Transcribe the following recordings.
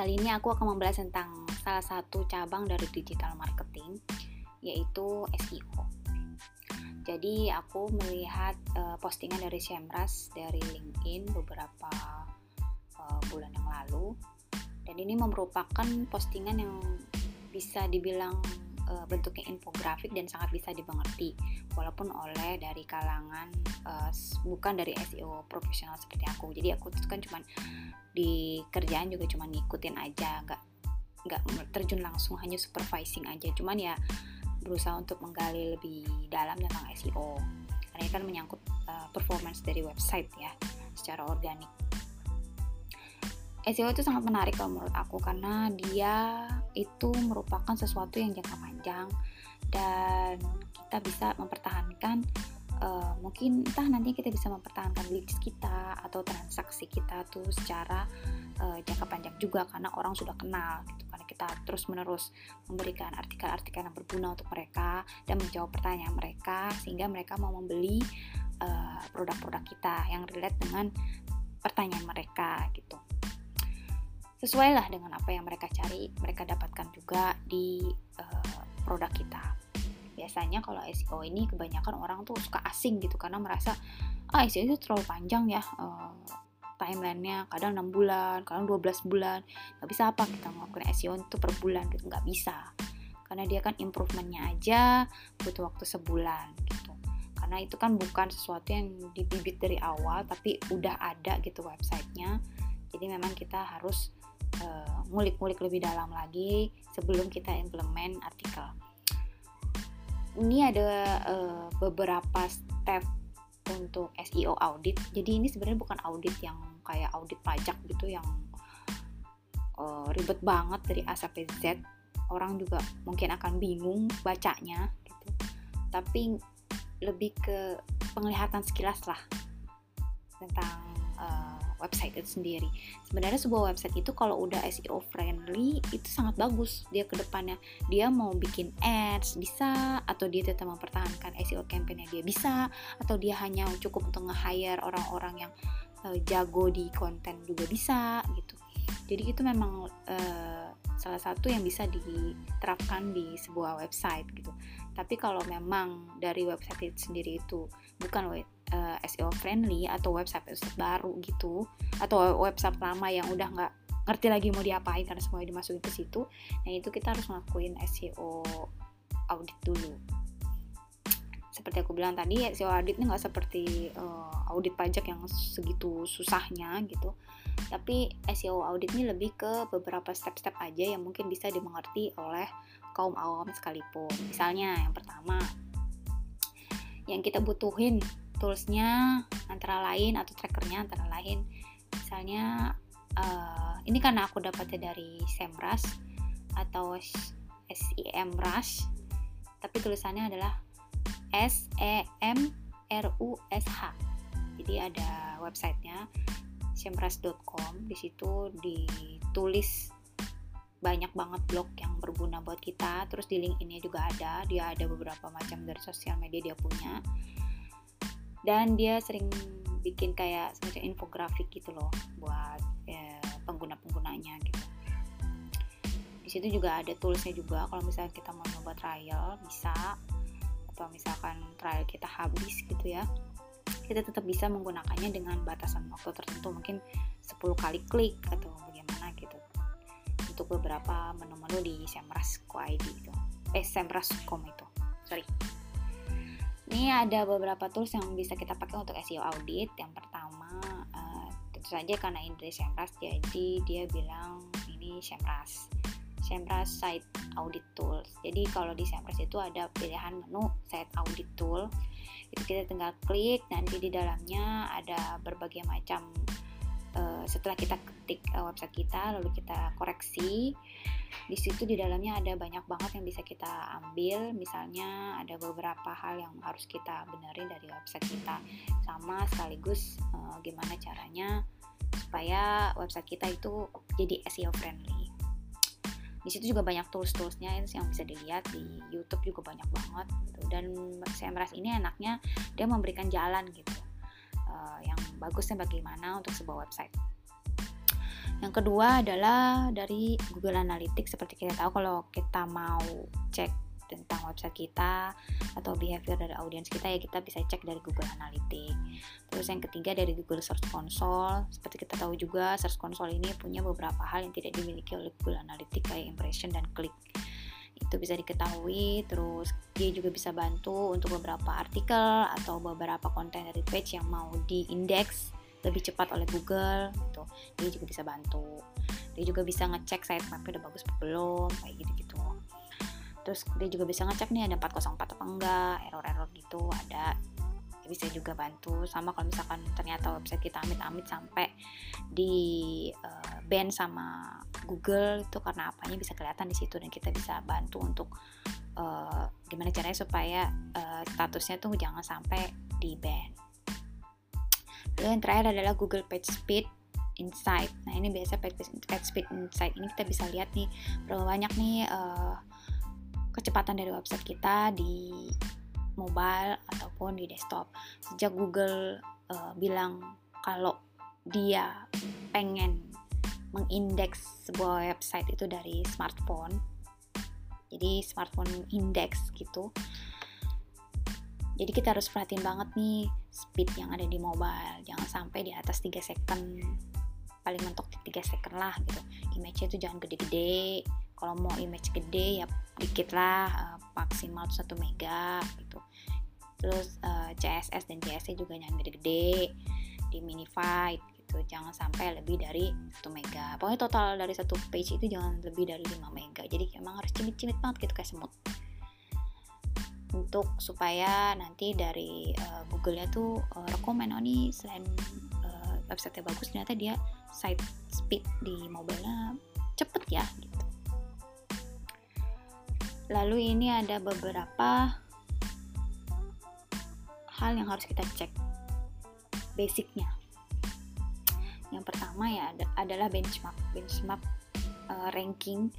Kali ini aku akan membahas tentang salah satu cabang dari digital marketing, yaitu SEO. Jadi aku melihat uh, postingan dari Semras dari LinkedIn beberapa uh, bulan yang lalu, dan ini merupakan postingan yang bisa dibilang uh, bentuknya infografik dan sangat bisa dimengerti. Walaupun oleh dari kalangan uh, bukan dari SEO profesional seperti aku. Jadi aku tuh kan cuman di kerjaan juga cuma ngikutin aja nggak nggak terjun langsung hanya supervising aja. Cuman ya berusaha untuk menggali lebih dalam tentang SEO karena ini kan menyangkut uh, performance dari website ya secara organik SEO itu sangat menarik kalau menurut aku karena dia itu merupakan sesuatu yang jangka panjang dan kita bisa mempertahankan uh, mungkin entah nanti kita bisa mempertahankan leads kita atau transaksi kita tuh secara uh, jangka panjang juga karena orang sudah kenal gitu karena kita terus menerus memberikan artikel-artikel yang berguna untuk mereka dan menjawab pertanyaan mereka sehingga mereka mau membeli uh, produk-produk kita yang relate dengan pertanyaan mereka gitu sesuai lah dengan apa yang mereka cari mereka dapatkan juga di uh, produk kita. Biasanya kalau SEO ini kebanyakan orang tuh suka asing gitu karena merasa ah SEO itu terlalu panjang ya uh, timelinenya kadang 6 bulan kadang 12 bulan. Nggak bisa apa kita melakukan SEO itu per bulan gitu nggak bisa. Karena dia kan improvementnya aja butuh waktu sebulan gitu. Karena itu kan bukan sesuatu yang dibibit dari awal tapi udah ada gitu websitenya. Jadi memang kita harus ngulik-ngulik uh, lebih dalam lagi sebelum kita implement artikel. Ini ada uh, beberapa step untuk SEO audit. Jadi ini sebenarnya bukan audit yang kayak audit pajak gitu yang uh, ribet banget dari A sampai Z. Orang juga mungkin akan bingung bacanya gitu. Tapi lebih ke penglihatan sekilas lah tentang uh, website itu sendiri. Sebenarnya sebuah website itu kalau udah SEO friendly itu sangat bagus dia ke depannya. Dia mau bikin ads bisa atau dia tetap mempertahankan SEO campaignnya dia bisa atau dia hanya cukup untuk nge-hire orang-orang yang uh, jago di konten juga bisa gitu. Jadi itu memang uh, salah satu yang bisa diterapkan di sebuah website gitu. Tapi kalau memang dari website itu sendiri itu bukan uh, eh, SEO friendly atau website website baru gitu atau website lama yang udah nggak ngerti lagi mau diapain karena semuanya dimasukin ke situ nah itu kita harus ngelakuin SEO audit dulu. Seperti aku bilang tadi SEO audit ini nggak seperti uh, audit pajak yang segitu susahnya gitu. Tapi SEO audit ini lebih ke beberapa step-step aja yang mungkin bisa dimengerti oleh kaum awam sekalipun. Misalnya yang pertama yang kita butuhin toolsnya antara lain atau trackernya antara lain. Misalnya uh, ini karena aku dapatnya dari Semrush atau SEMrush tapi tulisannya adalah S E M R U S H. Jadi ada websitenya semrush.com di situ ditulis banyak banget blog yang berguna buat kita. Terus di link ini juga ada. Dia ada beberapa macam dari sosial media dia punya. Dan dia sering bikin kayak semacam infografik gitu loh buat ya, pengguna-penggunanya gitu. Di situ juga ada toolsnya juga. Kalau misalnya kita mau nyoba trial bisa. Atau misalkan trial kita habis gitu ya kita tetap bisa menggunakannya dengan batasan waktu tertentu. Mungkin 10 kali klik atau bagaimana gitu untuk beberapa menu-menu di semrush.id itu eh semrush.com itu sorry ini ada beberapa tools yang bisa kita pakai untuk SEO audit. Yang pertama, uh, tentu saja karena ini dari Semrush, jadi dia bilang ini Semrush. Semrush Site Audit Tools. Jadi kalau di Semrush itu ada pilihan menu Site Audit Tool. Itu kita tinggal klik, nanti di dalamnya ada berbagai macam uh, setelah kita ketik uh, website kita lalu kita koreksi di situ di dalamnya ada banyak banget yang bisa kita ambil. Misalnya ada beberapa hal yang harus kita benerin dari website kita. Sama sekaligus uh, gimana caranya supaya website kita itu jadi SEO friendly. Di situ juga banyak tools-toolsnya yang bisa dilihat di YouTube juga banyak banget gitu. dan CMRS ini enaknya dia memberikan jalan gitu uh, yang bagusnya bagaimana untuk sebuah website yang kedua adalah dari Google Analytics seperti kita tahu kalau kita mau cek tentang website kita atau behavior dari audiens kita ya kita bisa cek dari Google Analytics. Terus yang ketiga dari Google Search Console. Seperti kita tahu juga Search Console ini punya beberapa hal yang tidak dimiliki oleh Google Analytics kayak impression dan klik. Itu bisa diketahui, terus dia juga bisa bantu untuk beberapa artikel atau beberapa konten dari page yang mau diindeks lebih cepat oleh Google gitu. Dia juga bisa bantu. Dia juga bisa ngecek sitemapnya udah bagus belum kayak gitu gitu terus dia juga bisa ngecek nih ada 404 apa enggak error-error gitu ada. Bisa juga bantu. Sama kalau misalkan ternyata website kita amit-amit sampai di uh, ban sama Google itu karena apanya bisa kelihatan di situ dan kita bisa bantu untuk uh, gimana caranya supaya uh, statusnya tuh jangan sampai di ban Lalu yang terakhir adalah Google Page Speed Insight. Nah ini biasa Page, Page Speed Insight ini kita bisa lihat nih berapa banyak nih uh, kecepatan dari website kita di mobile ataupun di desktop. Sejak Google uh, bilang kalau dia pengen mengindeks sebuah website itu dari smartphone, jadi smartphone index gitu. Jadi kita harus perhatiin banget nih speed yang ada di mobile. Jangan sampai di atas 3 second. Paling mentok di 3 second lah gitu. Image-nya itu jangan gede-gede. Kalau mau image gede ya dikit lah uh, maksimal 1 mega gitu. Terus uh, eh, CSS dan JS juga jangan gede-gede. Di minified gitu jangan sampai lebih dari 1 mega pokoknya total dari satu page itu jangan lebih dari 5 mega jadi emang harus cimit-cimit banget gitu kayak semut untuk supaya nanti dari uh, Google-nya tuh uh, rekomend oh nih selain uh, website bagus ternyata dia site speed di mobile-nya cepet ya gitu. Lalu ini ada beberapa hal yang harus kita cek basicnya. Pertama ya adalah benchmark, benchmark uh, ranking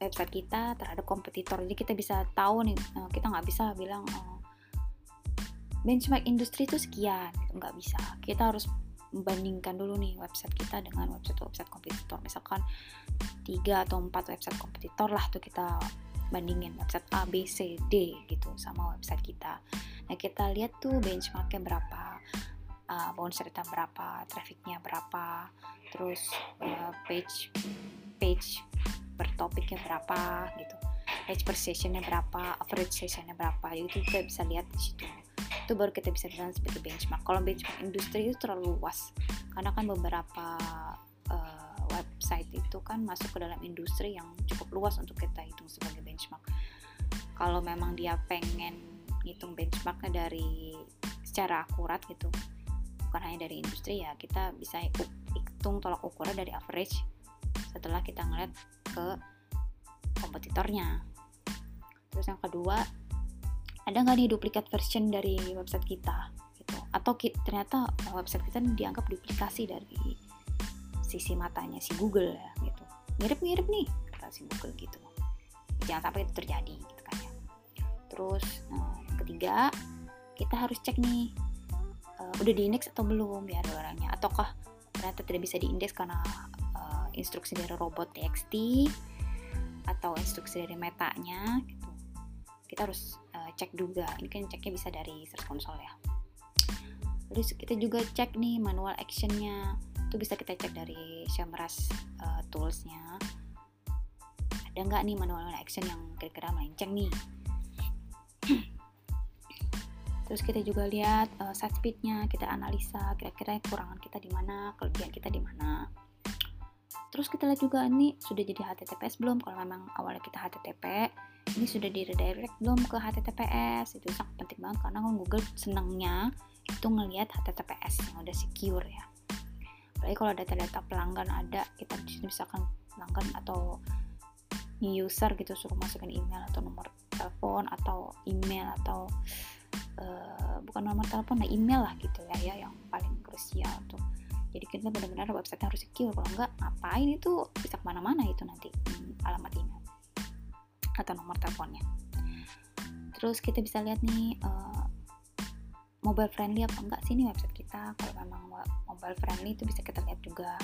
website kita terhadap kompetitor. Jadi kita bisa tahu nih eh, kita nggak bisa bilang oh, benchmark industri itu sekian nggak bisa. Kita harus membandingkan dulu nih website kita dengan website-website kompetitor. Misalkan tiga atau empat website kompetitor lah tuh kita bandingin website A, B, C, D gitu sama website kita. Nah kita lihat tuh benchmarknya berapa, uh, bounce rate berapa, trafficnya berapa, terus uh, page page per topiknya berapa gitu. Page per sessionnya berapa average sessionnya berapa itu kita bisa lihat di situ. Itu baru kita bisa bilang sebagai benchmark. Kalau benchmark industri itu terlalu luas karena kan beberapa uh, website itu kan masuk ke dalam industri yang cukup luas untuk kita hitung sebagai benchmark. Kalau memang dia pengen ngitung benchmarknya dari secara akurat gitu bukan hanya dari industri ya kita bisa hitung tolak ukurnya dari average setelah kita ngeliat ke kompetitornya. Terus yang kedua ada nggak nih duplikat version dari website kita gitu? Atau kita, ternyata website kita dianggap duplikasi dari sisi matanya si Google ya gitu. Mirip-mirip nih kata si Google gitu. Jangan sampai itu terjadi gitu kan ya. Terus nah, yang ketiga kita harus cek nih uh, udah diindeks atau belum ya orangnya? Ataukah ternyata tidak bisa diindeks karena instruksi dari robot TXT atau instruksi dari metanya gitu? Kita harus uh, cek juga. Ini kan ceknya bisa dari search console ya. Terus kita juga cek nih manual actionnya. Itu bisa kita cek dari Semrush uh, toolsnya. Ada nggak nih manual action yang kira-kira melenceng nih terus kita juga lihat uh, site speednya kita analisa kira-kira kekurangan kita di mana kelebihan kita di mana Terus kita lihat juga ini sudah jadi HTTPS belum? Kalau memang awalnya kita HTTP, ini sudah di redirect belum ke HTTPS? Itu sangat penting banget karena Google senangnya itu ngelihat HTTPS yang udah secure ya. Apalagi kalau data-data pelanggan ada, kita misalkan pelanggan atau user gitu suruh masukin email atau nomor telepon atau email atau uh, bukan nomor telepon, nah email lah gitu ya, ya yang paling krusial tuh. Jadi kita benar-benar website harus secure kalau enggak ngapain itu bisa ke mana-mana itu nanti hmm, alamat email atau nomor teleponnya. Terus kita bisa lihat nih uh, mobile friendly apa enggak sih ini website kita? Kalau memang mobile friendly itu bisa kita lihat juga.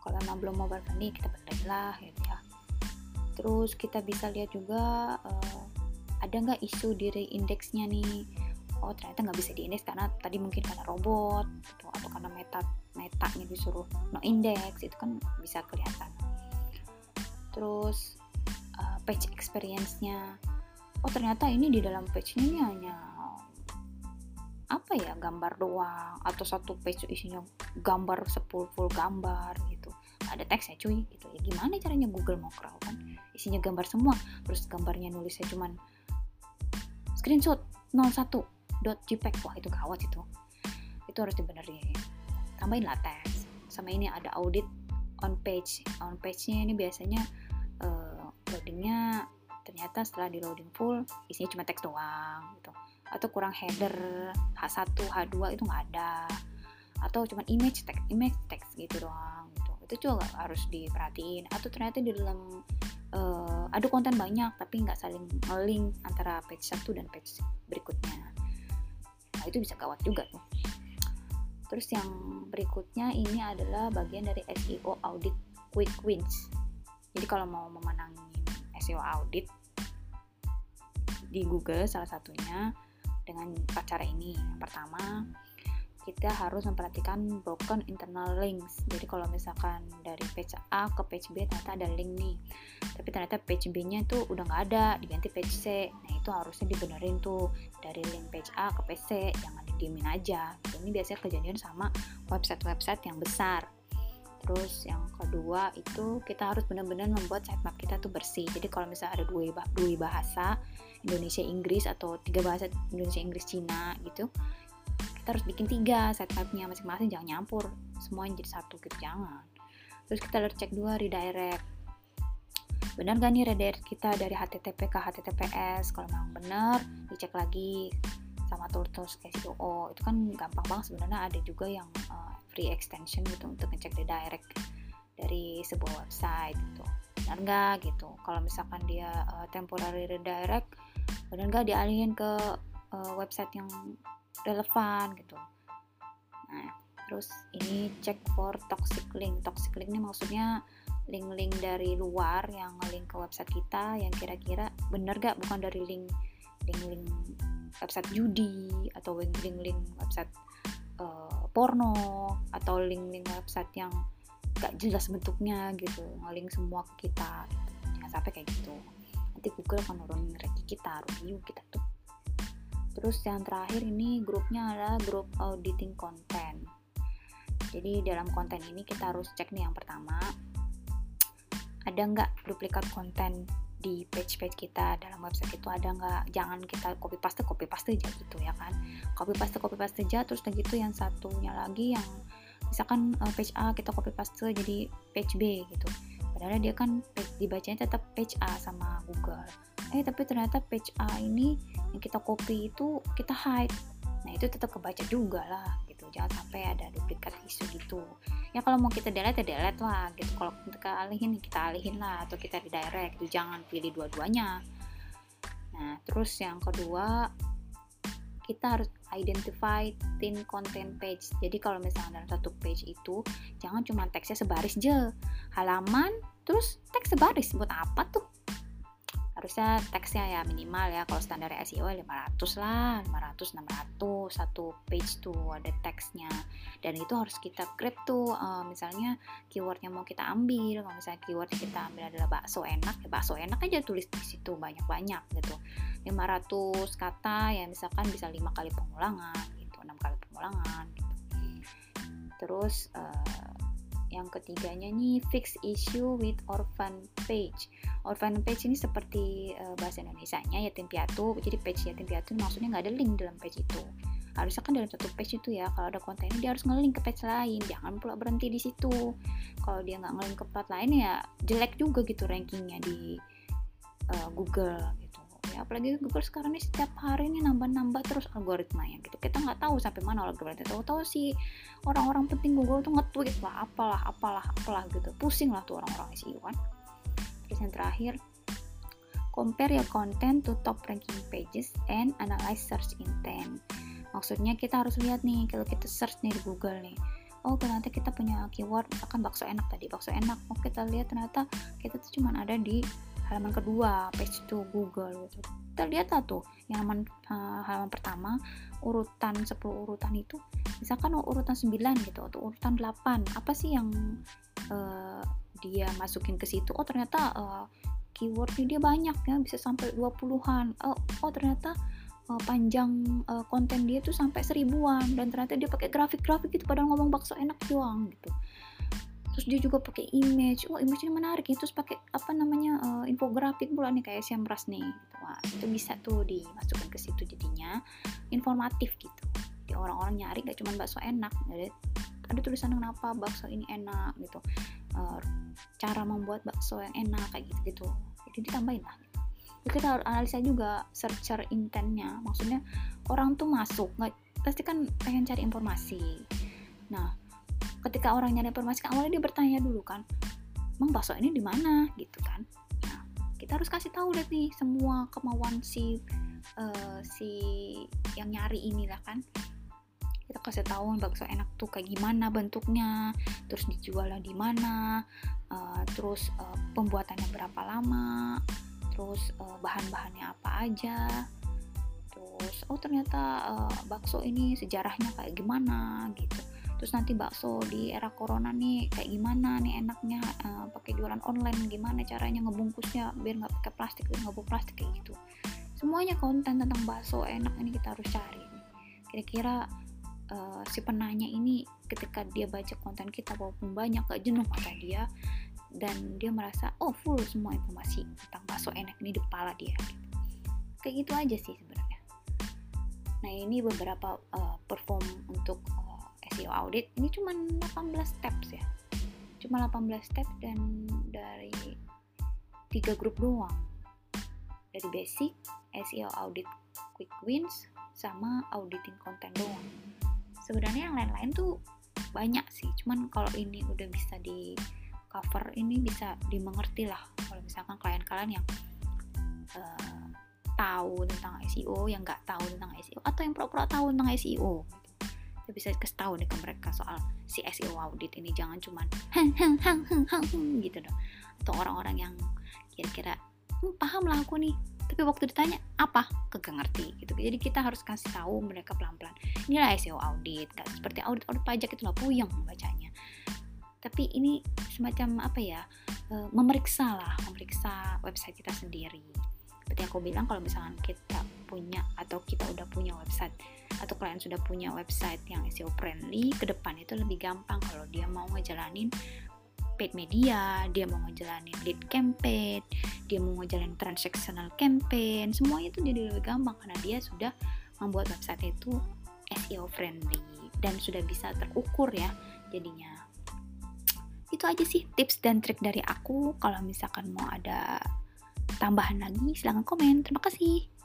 Kalau memang belum mobile friendly kita benerin lah gitu ya. Terus kita bisa lihat juga uh, ada nggak isu diri indeksnya nih? Oh ternyata nggak bisa diindeks karena tadi mungkin karena robot gitu, atau karena meta metanya disuruh no index itu kan bisa kelihatan. Terus uh, page experience-nya. Oh ternyata ini di dalam page ini hanya apa ya gambar doang atau satu page isinya gambar sepuluh full gambar gitu. Ada teks ya cuy gitu. Ya gimana caranya Google mau crawl kan? Isinya gambar semua. Terus gambarnya nulisnya cuman screenshot 01.jpeg wah itu gawat itu. Itu harus dibenerin. Tambahin lah teks sama ini ada audit on page. On page-nya ini biasanya uh, loadingnya ternyata setelah di loading full isinya cuma teks doang gitu. Atau kurang header H1 H2 itu nggak ada. Atau cuma image text image text gitu doang gitu. Itu juga harus diperhatiin. Atau ternyata di dalam ada konten banyak tapi nggak saling link antara page satu dan page berikutnya. Nah itu bisa gawat juga tuh. Terus yang berikutnya ini adalah bagian dari SEO audit quick wins. Jadi kalau mau memenangi SEO audit di Google salah satunya dengan cara ini. Yang pertama, kita harus memperhatikan broken internal links. Jadi kalau misalkan dari page A ke page B ternyata ada link nih, tapi ternyata page B-nya itu udah nggak ada, diganti page C. Nah itu harusnya dibenerin tuh dari link page A ke page C, jangan didiemin aja. Ini biasanya kejadian sama website-website yang besar. Terus yang kedua itu kita harus benar-benar membuat sitemap kita tuh bersih. Jadi kalau misalnya ada dua, dua bahasa, Indonesia Inggris atau tiga bahasa Indonesia Inggris Cina gitu kita harus bikin tiga sitemapnya masing-masing jangan nyampur. Semuanya jadi satu gitu jangan. Terus kita cek dua redirect. Benar gak nih redirect kita dari HTTP ke HTTPS kalau memang benar dicek lagi sama tools SEO itu kan gampang banget sebenarnya. Ada juga yang uh, free extension gitu untuk ngecek redirect dari sebuah website gitu. Benar nggak gitu? Kalau misalkan dia uh, temporary redirect benar nggak dialihin ke uh, website yang relevan gitu. Nah terus ini cek for toxic link. Toxic link ini maksudnya link-link dari luar yang link ke website kita yang kira-kira bener gak? Bukan dari link link-link website judi atau link-link website uh, porno atau link-link website yang gak jelas bentuknya gitu. Ngelink semua ke kita. Jangan sampai kayak gitu. Nanti Google akan nurunin ranking kita review kita tuh terus yang terakhir ini grupnya adalah grup auditing konten. Jadi dalam konten ini kita harus cek nih yang pertama. Ada nggak duplikat konten di page-page kita dalam website itu ada nggak? Jangan kita copy paste copy paste aja gitu ya kan. Copy paste copy paste aja terus gitu yang satunya lagi yang misalkan uh, page A kita copy paste jadi page B gitu. Padahal dia kan dibacanya tetap page A sama Google eh tapi ternyata page A ini yang kita copy itu kita hide nah itu tetap kebaca juga lah gitu. Jangan sampai ada duplikat isu gitu. Ya kalau mau kita delete ya delete lah gitu. Kalau kita alihin kita alihin lah atau kita redirect gitu. Jangan pilih dua-duanya. Nah terus yang kedua kita harus identify thin content page. Jadi kalau misalnya dalam satu page itu jangan cuma teksnya sebaris aja. Halaman terus teks sebaris. Buat apa tuh? Harusnya teksnya ya minimal ya kalau standar SEO 500 lah 500 600 satu page tuh ada teksnya dan itu harus kita grab tuh uh, misalnya keywordnya mau kita ambil kalau misalnya keyword kita ambil adalah bakso enak ya bakso enak aja tulis di situ banyak-banyak gitu 500 kata ya misalkan bisa lima kali pengulangan gitu enam kali pengulangan gitu. terus uh, yang ketiganya nih fix issue with orphan page. Orphan page ini seperti uh, bahasa Indonesia-nya yatim piatu. Jadi page yatim piatu maksudnya nggak ada link dalam page itu. Harusnya kan dalam satu page itu ya kalau ada konten dia harus ngelink ke page lain. Jangan pula berhenti di situ. Kalau dia nggak ngelink ke page lain ya jelek juga gitu rankingnya di uh, Google gitu ya apalagi Google sekarang ini setiap hari ini nambah-nambah terus algoritmanya gitu. Kita nggak tahu sampai mana algoritma tahu-tahu sih orang-orang penting Google tuh nge-tweet lah apalah apalah apalah gitu. Pusing lah tuh orang-orang SEO kan. Terus yang terakhir compare your content to top ranking pages and analyze search intent. Maksudnya kita harus lihat nih kalau kita search nih di Google nih oh ternyata kita punya keyword misalkan bakso enak tadi bakso enak. Oh kita lihat ternyata kita tuh cuman ada di halaman kedua page to Google gitu. Kita tuh yang halaman uh, halaman pertama urutan 10 urutan itu misalkan urutan 9 gitu atau urutan 8 apa sih yang uh, dia masukin ke situ? Oh ternyata uh, keywordnya dia banyak ya bisa sampai 20-an oh, oh ternyata panjang konten dia tuh sampai seribuan dan ternyata dia pakai grafik-grafik gitu padahal ngomong bakso enak doang gitu terus dia juga pakai image. Wah image-nya menarik ya. Terus pakai apa namanya uh, infografik pula nih kayak Semras nih gitu. wah itu bisa tuh dimasukkan ke situ jadinya. Informatif gitu. Jadi orang-orang nyari gak cuma bakso enak. Jadi ada tulisan kenapa bakso ini enak gitu. Uh, cara membuat bakso yang enak kayak gitu gitu jadi ditambahin lah. Gitu. Terus kita harus analisa juga searcher intentnya. Maksudnya orang tuh masuk nggak pasti kan pengen cari informasi. Nah ketika orang nyari informasi kan awalnya dia bertanya dulu kan emang bakso ini di mana? Gitu kan. Nah kita harus kasih tahu deh nih semua kemauan si uh, si yang nyari inilah kan. Kita kasih tahu bakso enak tuh kayak gimana bentuknya terus dijualnya di mana uh, terus uh, pembuatannya berapa lama terus uh, bahan-bahannya apa aja. Terus oh ternyata uh, bakso ini sejarahnya kayak gimana? Gitu terus nanti bakso di era corona nih kayak gimana nih enaknya uh, pakai jualan online gimana caranya ngebungkusnya biar nggak pakai plastik biar nggak plastik kayak gitu. Semuanya konten tentang bakso enak ini kita harus cari. Kira-kira uh, si penanya ini ketika dia baca konten kita walaupun banyak gak jenuh kata dia dan dia merasa oh full semua informasi tentang bakso enak ini di kepala dia. Kayak gitu aja sih sebenarnya. Nah ini beberapa uh, perform untuk SEO audit ini cuma 18 steps ya. Cuma 18 steps dan dari tiga grup doang. Dari basic SEO audit quick wins sama auditing konten doang. Sebenarnya yang lain-lain tuh banyak sih cuman kalau ini udah bisa di cover ini bisa dimengerti lah. Kalau misalkan klien kalian yang uh, tahu tentang SEO yang nggak tahu tentang SEO atau yang pura-pura tahu tentang SEO bisa kasih tahu nih ke mereka soal si SEO audit ini. Jangan cuman heng heng heng heng heng gitu dong. Atau orang-orang yang kira-kira hm, paham lah aku nih. Tapi waktu ditanya apa? Kagak ngerti gitu. Jadi kita harus kasih tahu mereka pelan-pelan. Inilah SEO audit. Kan seperti audit audit pajak itu lah puyeng bacanya. Tapi ini semacam apa ya e, memeriksa lah memeriksa website kita sendiri. Seperti aku bilang kalau misalkan kita punya atau kita udah punya website atau klien sudah punya website yang SEO friendly ke depan itu lebih gampang kalau dia mau ngejalanin paid media, dia mau ngejalanin lead campaign, dia mau ngejalanin transactional campaign, semuanya itu jadi lebih gampang karena dia sudah membuat website itu SEO friendly dan sudah bisa terukur ya jadinya. Itu aja sih tips dan trik dari aku. Kalau misalkan mau ada tambahan lagi silahkan komen. Terima kasih.